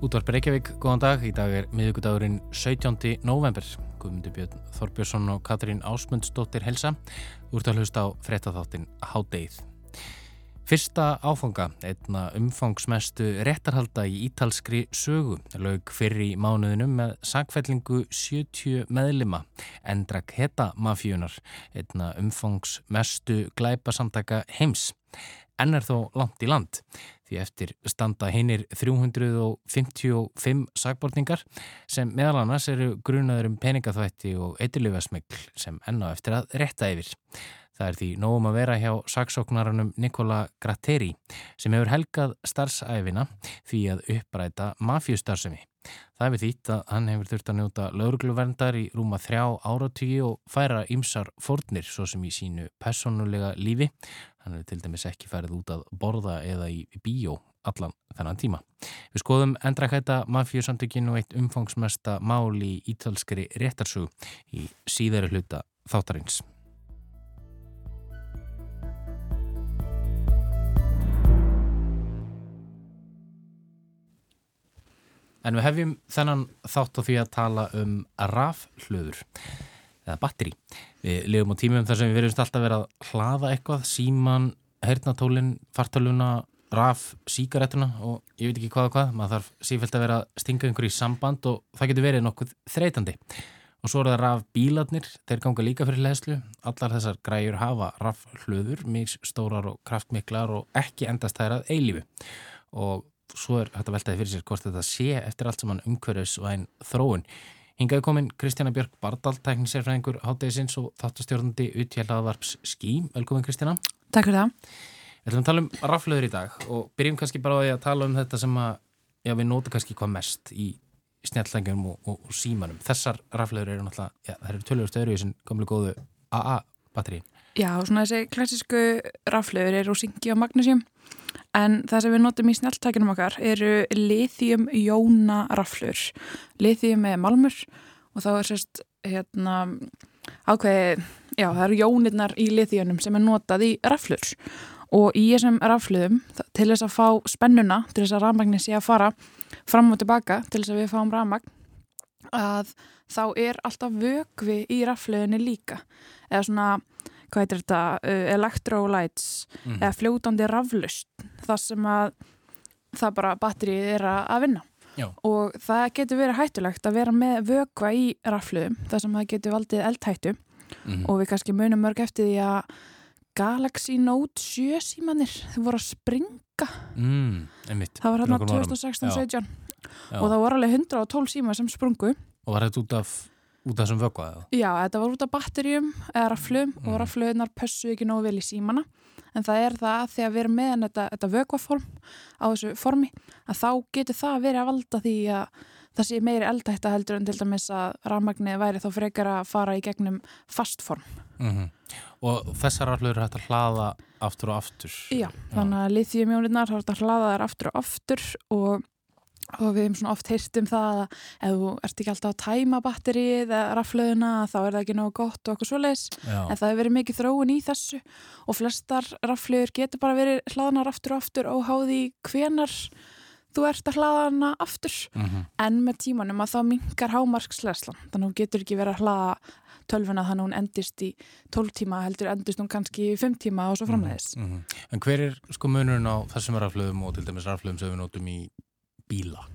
Útvarp Reykjavík, góðan dag. Í dag er miðugudagurinn 17. november. Guðmundur Björn Þorbjörnsson og Katrín Ásmundsdóttir helsa. Úrt að hlusta á frettatháttin Hádeið. Fyrsta áfanga, einna umfangsmestu réttarhalda í ítalskri sögu, lög fyrir í mánuðinum með sagfællingu 70 meðlima, endrak heta mafíunar, einna umfangsmestu glæpasamtaka heims. Enn er þó langt í land því eftir standa hinnir 355 sagbortningar sem meðal annars eru grunaður um peningaþvætti og eitthilufasmygl sem enná eftir að retta yfir. Það er því nógum að vera hjá saksóknaranum Nikola Gratteri sem hefur helgað starfsæfina því að uppræta mafjústarfsemi. Það hefur þýtt að hann hefur þurft að njóta laurugluverndar í rúma þrjá áratígi og færa ymsar fórnir svo sem í sínu personulega lífi. Hann hefur til dæmis ekki færið út að borða eða í bíó allan þennan tíma. Við skoðum endrakæta mafjúsamtökin og eitt umfangsmesta mál í ítalskri réttarsug í síðari hluta þáttarins. En við hefjum þennan þátt á því að tala um rafhlöður eða batteri. Við lifum á tímum þar sem við verðumst alltaf verið að hlaða eitthvað, síman, hernatólin, fartaluna, raf, síkaretuna og ég veit ekki hvað og hvað. Maður þarf sífælt að vera að stinga einhverju í samband og það getur verið nokkuð þreytandi. Og svo er það raf bílarnir, þeir ganga líka fyrir leðslu. Allar þessar græjur hafa rafhlöður, mjög stórar og kraftmiklar og ekki endast þær að eilífu. Og svo er þetta veltaði fyrir sér hvort þetta sé eftir allt saman umhverfis og einn þróun. Hingaði komin Kristjana Björk Bardal, tækningserfræðingur Háttegisins og þáttastjórnandi Utjælaðvarps Skí. Velkomin Kristjana. Takk fyrir það. Við ætlum að tala um raflöður í dag og byrjum kannski bara á því að tala um þetta sem að, já við nótum kannski hvað mest í snjalltækjum og, og, og símanum. Þessar raflöður eru náttúrulega, já það eru tölur stöður í þessum gamlu góðu AA-batterín. Já, svona þessi klassísku raflöður eru úr syngi og magnísjum En það sem við notum í snjáltækinum okkar eru lithium-jóna raflur. Lithium er malmur og þá er sérst hérna, ákveði, já það eru jónirnar í lithiumum sem er notað í raflur. Og í þessum rafluðum til þess að fá spennuna, til þess að rafmagnin sé að fara fram og tilbaka til þess að við fáum rafmagn, að þá er alltaf vögvi í rafluðinni líka. Eða svona hvað heitir þetta, uh, electrolytes mm. eða fljótandi raflust það sem að það bara batterið er að vinna. Já. og það getur verið hættulegt að vera með vökva í rafluðum þar sem það getur valdið eldhættu. Mm. og við kannski munum mörg eftir því að Galaxy Note 7 símanir þau voru að springa. Mm, það var hérna 2016-17 og það voru alveg 112 síma sem sprungu. Og var þetta út af Út af þessum vögvaðið? Já, þetta var út af batterjum eða raflum mm. og rafluðnar pössu ekki nógu vel í símana en það er það að því að við erum með þetta, þetta vögvaform á þessu formi að þá getur það að vera að valda því að það sé meiri eldætta heldur en til dæmis að rafmagnið væri þá frekar að fara í gegnum fastform. Mm -hmm. Og þessar rafluður er hægt að hlaða aftur og aftur? Já, Já. þannig að lithiumjónirnar er hægt að hlaða þær aftur og aftur og og við hefum svona oft heyrt um það að ef þú ert ekki alltaf að tæma batterið eða raflöðuna þá er það ekki náðu gott og eitthvað svoleiðis. En það hefur verið mikið þróun í þessu og flestar raflöður getur bara verið hlaðanar aftur og aftur og háði hvenar þú ert að hlaða hana aftur. Mm -hmm. en með tímanum að þá mingar hámarkslerslan þannig að hún getur ekki verið að hlaða tölvuna þannig að hún endist í 12 tíma heldur endist hún kannski í 5 tíma og svo framleiðis mm -hmm. En hver er sko munurinn á þessum raflöðum og til dæmis raflöðum sem við notum í bíla?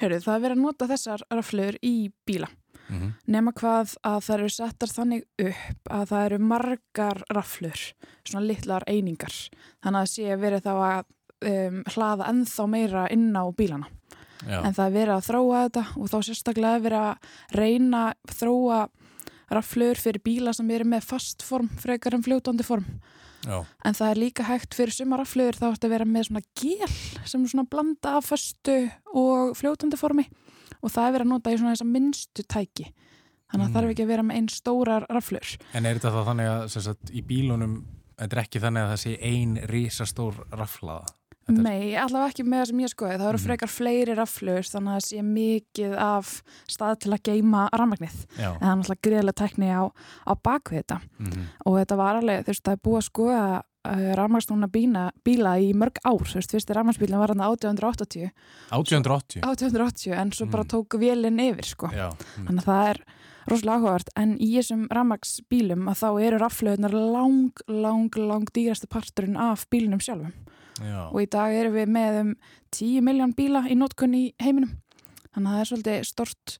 Herru, það er verið að nota þessar raflöður í bíla. Mm -hmm. Nefna hvað að það eru settar þannig upp að það eru margar raflöður, svona litlar einingar. Þannig að það sé verið þá að um, hlaða ennþá meira inn á bílana. Já. En það er verið að þróa þetta og þá sérstaklega verið að reyna þróa raflöður fyrir bíla sem eru með fastform frekar en fljótandi form. Já. en það er líka hægt fyrir sumaraflöður þá ætti að vera með svona gél sem er svona blanda af föstu og fljótandi formi og það er verið að nota í svona þessa minnstu tæki þannig að mm. þarf ekki að vera með einn stórar raflöður En er þetta þá þannig að sagt, í bílunum, þetta er ekki þannig að það sé einn rísastór raflaða? Nei, allavega ekki með það sem ég skoði. Það eru mhm. frekar fleiri raflur þannig að það sé mikið af stað til að geima rammagnið. En það er náttúrulega greiðilega tekni á, á bakvið þetta. Mm -hmm. Og þetta var alveg, þú veist, það er búið að skoða uh, rafmagnstúna bíla í mörg ár, þú veist, fyrsti rafmagnspílinn var hann 1880 1880? 1880, en svo bara tók vélinn yfir, sko. Já. Mm. Þannig að það er rosalega áhugavert, en í þessum rafmagsbílum að þá eru raflöðunar lang, lang, lang dýrastu parturinn af bílinum sjálfum. Já. Og í dag erum við með um 10 miljón bíla í nótkunni í heiminum. Þannig að það er svolítið stort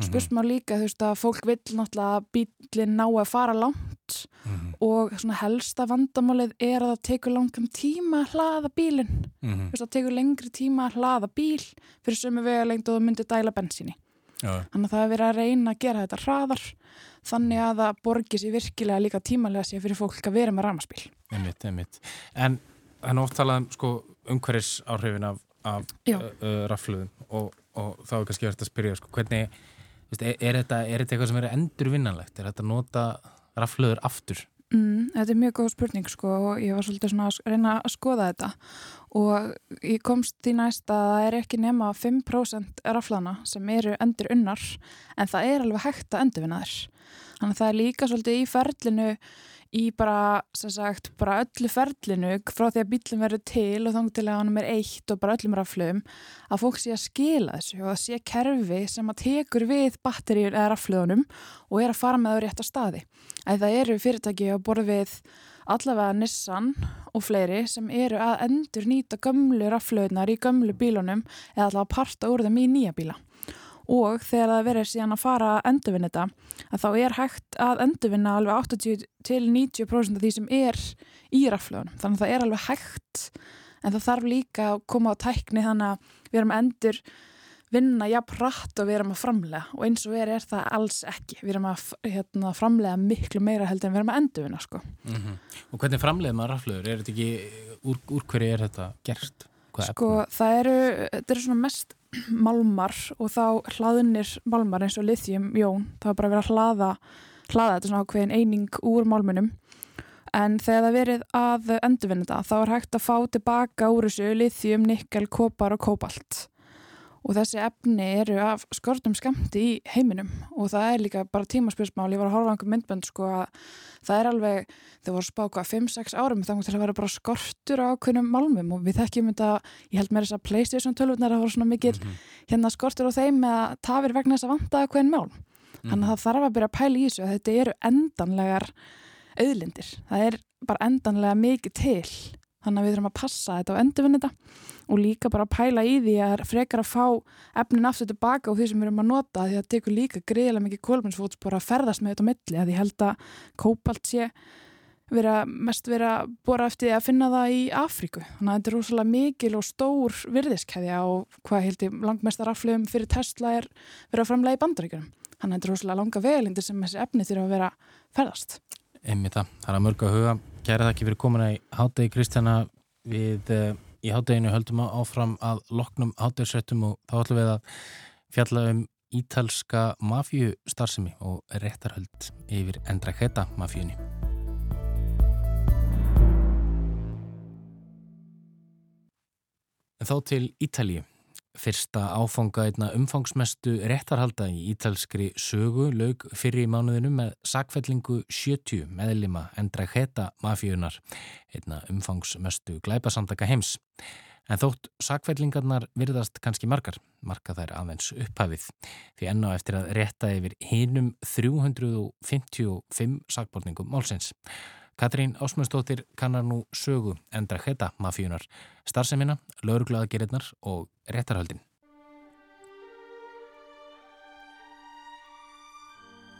Mhm. spursmá líka þú veist að fólk vil náttúrulega bílinn ná að fara langt mm -hmm. og svona helsta vandamálið er að það tekur langam tíma að hlaða bílinn mm -hmm. þú veist að það tekur lengri tíma að hlaða bíl fyrir sömu vega lengt og það myndir dæla bensíni Já. þannig að það er verið að reyna að gera þetta hraðar þannig að það borgir sér virkilega líka tímalega sér fyrir fólk að vera með ramaspíl einmitt, einmitt. En er oft talað um sko, umhverjus áhrifin af, af uh, uh, rafluðum og, og þá er kannski verið að spyrja sko, hvernig Er, er, þetta, er þetta eitthvað sem er endurvinnanlegt? Er þetta að nota raflöður aftur? Mm, þetta er mjög góð spurning sko og ég var svolítið svona að reyna að skoða þetta og ég komst því næst að það er ekki nema 5% raflana sem eru endur unnar en það er alveg hægt að endurvinna þér. Þannig að það er líka svolítið í ferlinu í bara, sagt, bara öllu ferlinu frá því að bílum verður til og þá til að hann er eitt og bara öllum raflöðum að fólk sé að skila þessu og að sé kerfi sem að tekur við batterið eða raflöðunum og er að fara með það rétt að staði. Æði það eru fyrirtæki að borða við allavega Nissan og fleiri sem eru að endur nýta gömlu raflöðunar í gömlu bílunum eða allavega parta úr þeim í nýja bíla og þegar það verður síðan að fara að endurvinna þetta að þá er hægt að endurvinna alveg 80 til 90% af því sem er í raflöðunum þannig að það er alveg hægt en það þarf líka að koma á tækni þannig að við erum endur vinna jafn rætt og við erum að framlega og eins og við er það alls ekki við erum að hérna, framlega miklu meira heldur en við erum að endurvinna sko. mm -hmm. Og hvernig framlega maður raflöður? Er þetta ekki, úr, úr hverju er þetta gert? Sko það eru, þetta eru svona mest malmar og þá hlaðunir malmar eins og lithium jón. Það er bara verið að hlaða, hlaða þetta svona ákveðin eining úr malmunum en þegar það verið að endurvinna þetta þá er hægt að fá tilbaka úr þessu lithium, nikkel, kopar og kópalt og þessi efni eru af skortum skamti í heiminum. Og það er líka bara tímaspjörsmál, ég var að horfa einhver myndbönd sko að það er alveg, þau voru spáka 5-6 árum þá til að vera bara skortur á okkunum malmum og við þekkjum þetta, ég held með þess að Playstation 12 það voru svona mikil mm -hmm. hérna skortur á þeim með að tafir vegna þess að vanta okkur mál, mm þannig að það þarf að byrja að pæla í þessu að þetta eru endanlegar auðlindir, það er bara endanlega mikið til þannig að við þurfum að passa þetta og endurvinna þetta og líka bara pæla í því að frekar að fá efnin aftur tilbaka og því sem við erum að nota því að það tekur líka greiðilega mikið kólmensfótspor að ferðast með þetta milli að ég held að kópalt sé vera, mest vera bora eftir að finna það í Afríku. Þannig að þetta er rosalega mikil og stór virðiskæðja og hvað heldur langmestar aflöfum fyrir Tesla er verið að framlega í bandaríkunum þannig að þetta er rosalega langa velindir sem þessi efni þurfa að vera ferðast. Einmitt það, það er að mörg að huga Kæra þakki fyrir komin að hátegi Kristjana við uh, í hátteginu höldum áfram að loknum háttegisrættum og þá ætlum við að fjalla um ítalska mafíu starfsemi og réttarhöld yfir Endraketa mafíunni. En þá til Ítalíu. Fyrsta áfanga einna umfangsmestu réttarhalda í ítalskri sögu lög fyrir í mánuðinu með sakfellingu 70 meðlima Endræketa mafíunar, einna umfangsmestu glæpasamtaka heims. En þótt sakfellingarnar virðast kannski margar, marka þær aðeins upphafið, því enná eftir að rétta yfir hinum 355 sakborningum málsins. Katrín Ásmundsdóttir kannar nú sögu Endræketa mafíunar, starfseminna, lauruglaðagerirnar og réttarhaldin.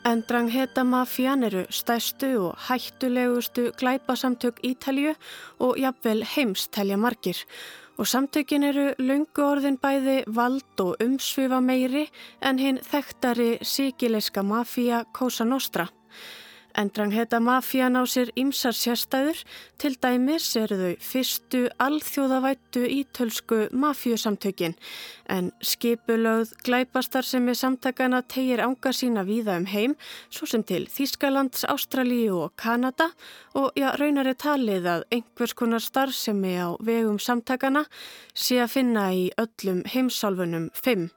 Endrangheta mafían eru stæstu og hættulegustu glæpasamtök Ítalju og jafnvel heimstelja margir og samtökin eru lungu orðin bæði vald og umsvifa meiri en hinn þekktari síkileiska mafía Cosa Nostra. Endrangheta mafían á sér ymsar sérstæður, til dæmis eru þau fyrstu alþjóðavættu ítölsku mafíusamtökin en skipulögð glæpastar sem er samtakana tegir ánga sína víða um heim, svo sem til Þískalands, Ástralíu og Kanada og já, raunar er talið að einhvers konar starfsemi á vegum samtakana sé að finna í öllum heimsálfunum 5.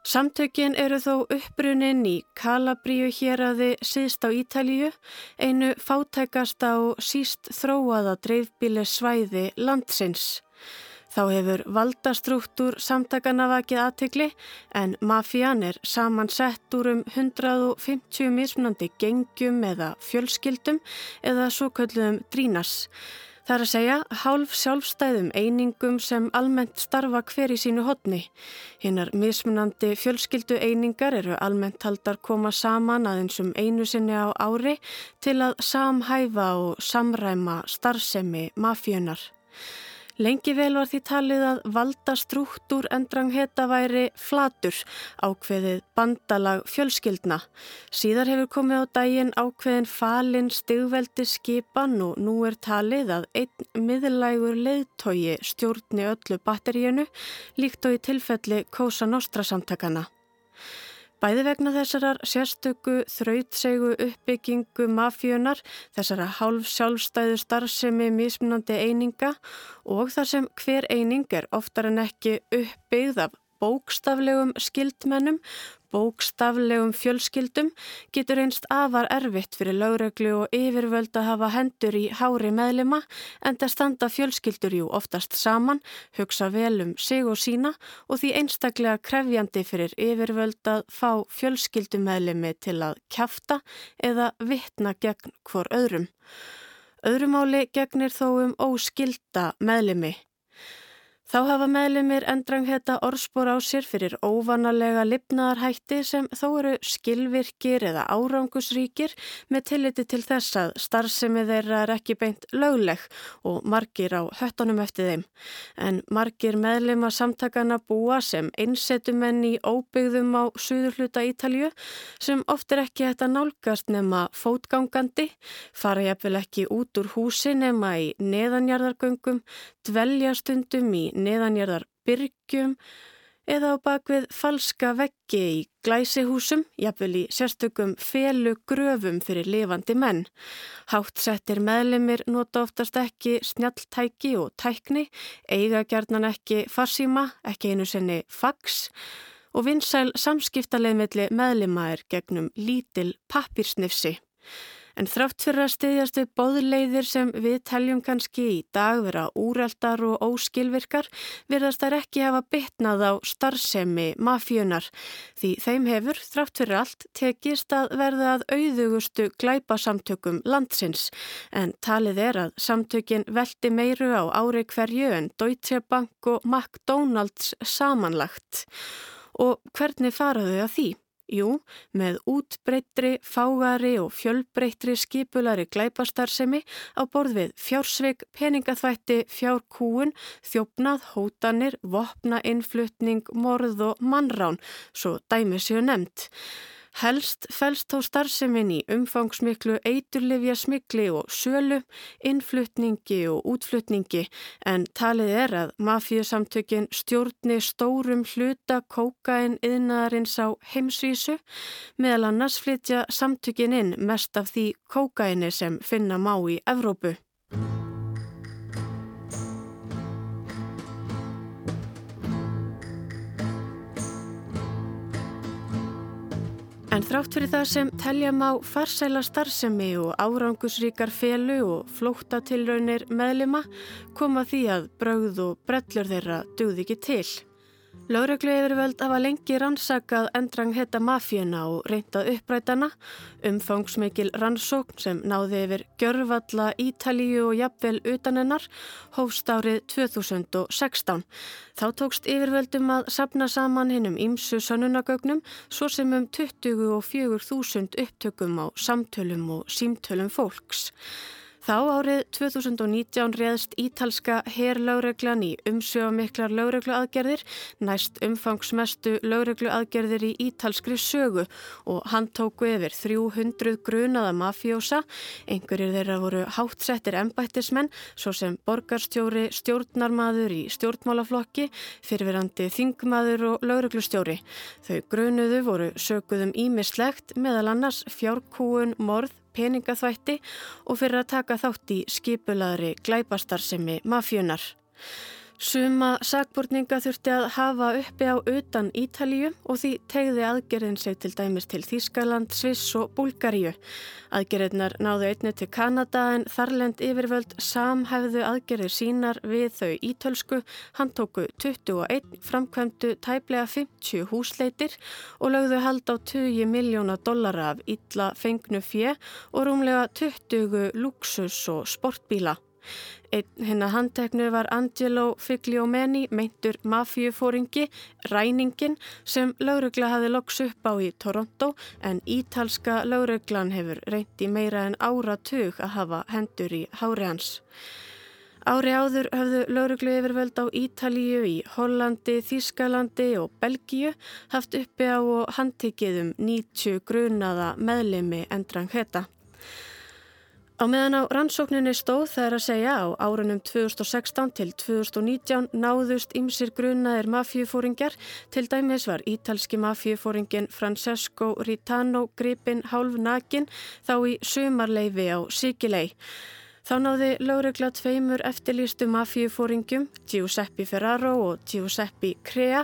Samtökin eru þó uppbrunnin í Kalabríu héraði síðst á Ítalíu, einu fátækasta og síst þróaða dreifbíli svæði landsins. Þá hefur valdastruktúr samtakana vakið aðtegli en mafían er samansett úr um 150 mismunandi gengjum eða fjölskyldum eða svo kölluðum drínas. Það er að segja hálf sjálfstæðum einingum sem almennt starfa hver í sínu hodni. Hinnar mismunandi fjölskyldu einingar eru almennt haldar koma saman aðeins um einu sinni á ári til að samhæfa og samræma starfsemi mafíunar. Lengi vel var því talið að valda strúktúr endrangheta væri flatur ákveðið bandalag fjölskyldna. Síðar hefur komið á daginn ákveðin falin stigveldi skipan og nú er talið að einn miðlægur leiðtogi stjórni öllu batteríunu líkt og í tilfelli Kosa Nostra samtakana. Bæði vegna þessarar sérstöku þrautsegu uppbyggingu mafíunar, þessara hálf sjálfstæðu starfsemi mismunandi eininga og þar sem hver eining er oftar en ekki uppbyggð af bókstaflegum skildmennum, bókstaflegum fjölskyldum getur einst afar erfitt fyrir lögreglu og yfirvöld að hafa hendur í hári meðlima en það standa fjölskyldur jú oftast saman, hugsa vel um sig og sína og því einstaklega krefjandi fyrir yfirvöld að fá fjölskyldummeðlimi til að kjafta eða vittna gegn hvor öðrum. Öðrumáli gegnir þó um óskilda meðlimi Þá hafa meðlumir endrangheta orðspor á sér fyrir óvanalega lipnaðarhætti sem þó eru skilvirkir eða árangusríkir með tilliti til þess að starfsemi þeirra er ekki beint lögleg og margir á höttunum eftir þeim. En margir meðluma samtakana búa sem einsetumenn í óbyggðum á suðurhluta Ítalju sem oft er ekki hægt að nálgast nema fótgangandi, fara jafnvel ekki út úr húsi nema í neðanjarðargöngum, dvelja stundum í neðanjörðar byrgjum eða á bakvið falska veggi í glæsihúsum, jafnvel í sérstökum felu gröfum fyrir lifandi menn. Háttsettir meðlemið nota oftast ekki snjalltæki og tækni, eiga gerðnan ekki farsíma, ekki einu senni fax og vinsæl samskiptaleðmiðli meðlema er gegnum lítil pappirsnifsi. En þrátt fyrir að styðjast við bóðleiðir sem við teljum kannski í dag vera úraldar og óskilvirkar virðast þær ekki hafa bytnað á starfsemi mafíunar því þeim hefur þrátt fyrir allt tekist að verða að auðugustu glæpasamtökum landsins en talið er að samtökin veldi meiru á ári hverju en Deutsche Bank og McDonald's samanlagt. Og hvernig faraðu að því? Jú, með útbreyttri, fágari og fjölbreyttri skipulari glæpastarsemi á borð við fjársveik, peningaþvætti, fjárkúun, þjófnað, hótanir, vopna, innflutning, morð og mannrán, svo dæmi séu nefnt. Helst fælst þó starfseminn í umfangsmiklu eiturlifja smikli og sölu, innflutningi og útflutningi en talið er að mafíusamtökin stjórni stórum hluta kókain yðnaðarins á heimsvísu meðal annars flytja samtökin inn mest af því kókaini sem finna má í Evrópu. En þrátt fyrir það sem telja má farsæla starfsemi og árangusríkar felu og flóttatilraunir meðlima koma því að brauð og brellur þeirra dugði ekki til. Láreglu yfirvöld hafa lengi rannsakað endrang heta mafíuna og reyndað upprætana, umfangsmikil rannsókn sem náði yfir gjörfalla Ítalíu og jafnvel utanennar hófst árið 2016. Þá tókst yfirvöldum að sapna saman hinnum ímsu sannunagögnum svo sem um 24.000 upptökum á samtölum og símtölum fólks. Þá árið 2019 réðst ítalska herrlaugreglan í umsjöfamiklar laugregluaðgerðir, næst umfangsmestu laugregluaðgerðir í ítalskri sögu og hann tóku yfir 300 grunaða mafjósa. Einhverjir þeirra voru hátsettir embættismenn, svo sem borgarstjóri, stjórnarmadur í stjórnmálaflokki, fyrirverandi þingmaður og lauruglustjóri. Þau grunuðu voru söguðum ímislegt meðal annars fjárkúun, morð, peningaþvætti og fyrir að taka þátt í skipulaðri glæpastarsemi mafjunar. Suma sakbortninga þurfti að hafa uppi á utan Ítalíu og því tegði aðgerðin sig til dæmis til Þískaland, Sviss og Búlgaríu. Aðgerðinar náðu einni til Kanada en þarlend yfirvöld samhæfðu aðgerðir sínar við þau ítölsku, hann tóku 21, framkvæmdu tæplega 50 húsleitir og lögðu hald á 20 miljóna dollara af illa fengnu fjö og rúmlega 20 luxus og sportbíla. Einn hinn að handteknu var Angelo Figliomeni, meintur mafjufóringi, ræningin sem laurugla hafi loks upp á í Toronto en ítalska lauruglan hefur reyndi meira en áratug að hafa hendur í hári hans. Ári áður höfðu lauruglu yfirvöld á Ítalíu í Hollandi, Þískalandi og Belgíu haft uppi á og handtikið um 90 grunaða meðlemi endran heta. Á meðan á rannsókninni stóð það er að segja á árunum 2016 til 2019 náðust ymsir grunaðir mafjufóringar. Til dæmis var ítalski mafjufóringin Francesco Ritano gripin hálf nakin þá í sumarleifi á Sigilei. Þá náði lögregla tveimur eftirlýstu mafíufóringum, Giuseppe Ferraro og Giuseppe Crea,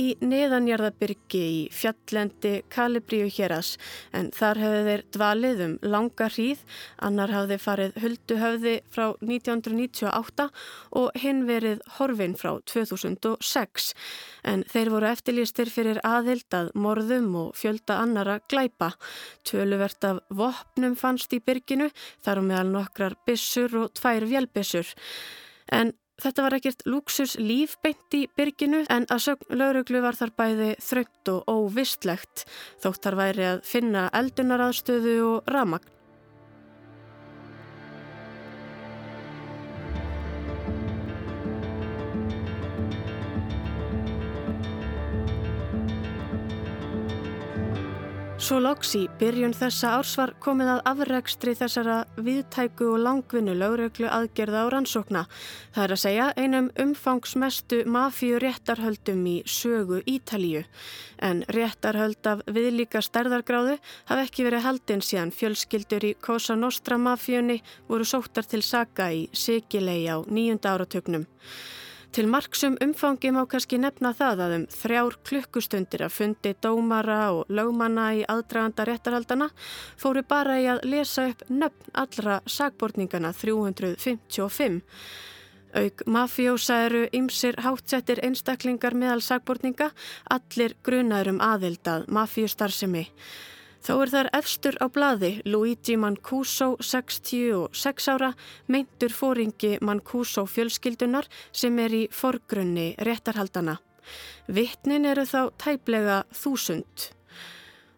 í neðanjarðabyrgi í fjallendi Kalibríu héras en þar hefði þeir dvalið um langa hríð, annar hafði farið hulduhöfði frá 1998 og hinn verið horfin frá 2006 en þeir voru eftirlýstir fyrir aðild að morðum og fjölda annara glæpa. Töluvert af vopnum fannst í byrginu, þar um meðal nokkrar byss byssur og tvær vélbyssur. En þetta var ekkert luxus líf beint í byrginu en að sögn lauruglu var þar bæði þröngt og óvistlegt þótt þar væri að finna eldunaraðstöðu og ramagn. Svo loks í byrjun þessa árs var komið að afregstri þessara viðtæku og langvinnu lögreglu aðgerða á rannsókna. Það er að segja einum umfangsmestu mafíu réttarhöldum í sögu Ítalíu. En réttarhöld af viðlíka stærðargráðu hafi ekki verið haldinn síðan fjölskyldur í Cosa Nostra mafíunni voru sóttar til saga í Sigilei á nýjunda áratögnum. Til marksum umfangi má kannski nefna það að um þrjár klukkustundir að fundi dómara og lögmanna í aðdraganda réttarhaldana fóru bara í að lesa upp nöfn allra sagbortningana 355. Auk mafjósa eru ymsir hátsettir einstaklingar meðal sagbortninga, allir grunaður um aðildað mafjustarðsemi. Þó er þar efstur á bladi Luigi Mancuso, 66 ára, meintur fóringi Mancuso fjölskyldunar sem er í forgrunni réttarhaldana. Vittnin eru þá tæplega þúsund.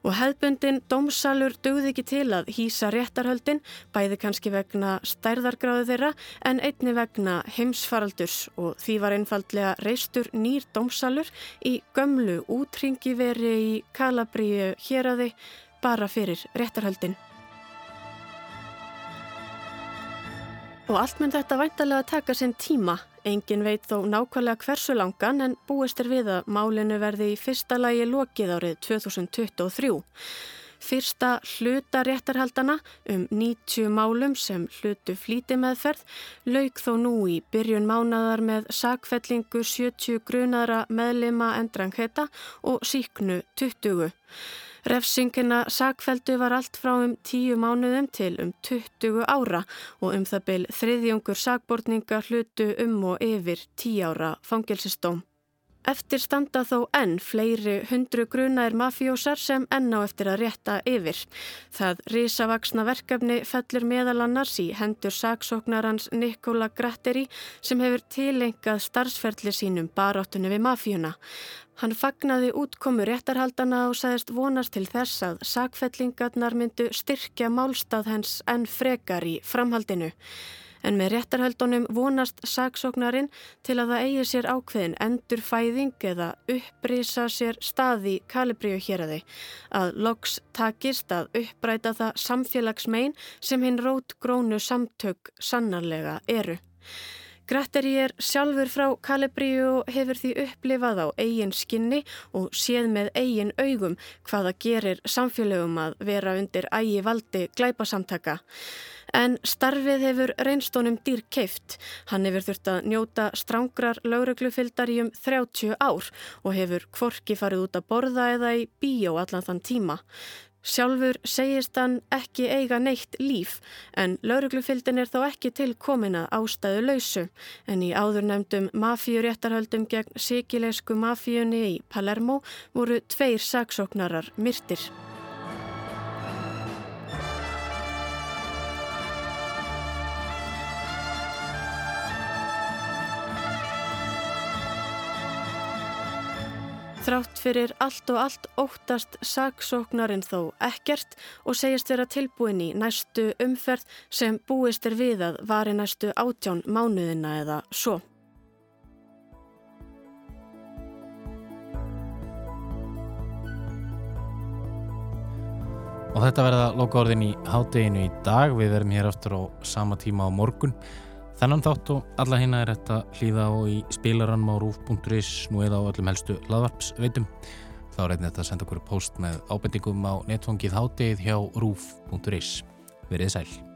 Og hefðbundin dómsalur dögði ekki til að hýsa réttarhöldin, bæði kannski vegna stærðargráðu þeirra en einni vegna heimsfaraldurs og því var einfallega reistur nýr dómsalur í gömlu útringi veri í Kalabríu hér að þið bara fyrir réttarhöldin. Og allt mun þetta væntalega taka sinn tíma. Engin veit þó nákvæmlega hversu langan en búist er við að málinu verði í fyrsta lagi lokið árið 2023. Fyrsta hluta réttarhaldana um 90 málum sem hlutu flíti meðferð lauk þó nú í byrjun mánadar með sakfellingu 70 grunara meðlima endrangheta og síknu 20. Refsingina sakveldu var allt frá um tíu mánuðum til um 20 ára og um það byl þriðjungur sakbortninga hlutu um og yfir 10 ára fangilsistóm. Eftir standa þó enn fleiri hundru grunaðir mafjósar sem enn á eftir að rétta yfir. Það risavaksna verkefni fellur meðal annars í hendur saksóknarans Nikola Gratteri sem hefur tilengað starfsferðli sínum baráttunni við mafjuna. Hann fagnaði útkomu réttarhaldana og sagðist vonast til þess að sakfellingarnar myndu styrkja málstað hens enn frekar í framhaldinu en með réttarhöldunum vonast saksóknarinn til að það eigi sér ákveðin endur fæðing eða upprýsa sér staði kalibríu hér að þau að loks takist að uppræta það samfélagsmein sem hinn rót grónu samtök sannarlega eru. Gratteri er sjálfur frá Kalibríu og hefur því upplifað á eigin skinni og séð með eigin augum hvaða gerir samfélögum að vera undir ægi valdi glæpasamtaka. En starfið hefur reynstónum dýr keift. Hann hefur þurft að njóta strángrar lauruglufildar í um 30 ár og hefur kvorki farið út að borða eða í bíó allan þann tíma. Sjálfur segist hann ekki eiga neitt líf en lauruglufildin er þó ekki til komina ástæðu lausu en í áður nefndum mafíuréttarhöldum gegn sikilesku mafíunni í Palermo voru tveir saksóknarar myrtir. Þrátt fyrir allt og allt óttast saksóknarinn þó ekkert og segist vera tilbúin í næstu umferð sem búist er við að vari næstu átján mánuðina eða svo. Og þetta verða loka orðin í hátteginu í dag. Við verðum hér aftur á sama tíma á morgun. Þennan þátt og alla hérna er þetta hlýða á í spilarann á rúf.is nú eða á öllum helstu hlaðvarpsveitum. Þá einnig þetta að senda okkur post með ábendingum á netfangið háttegið hjá rúf.is. Verið sæl.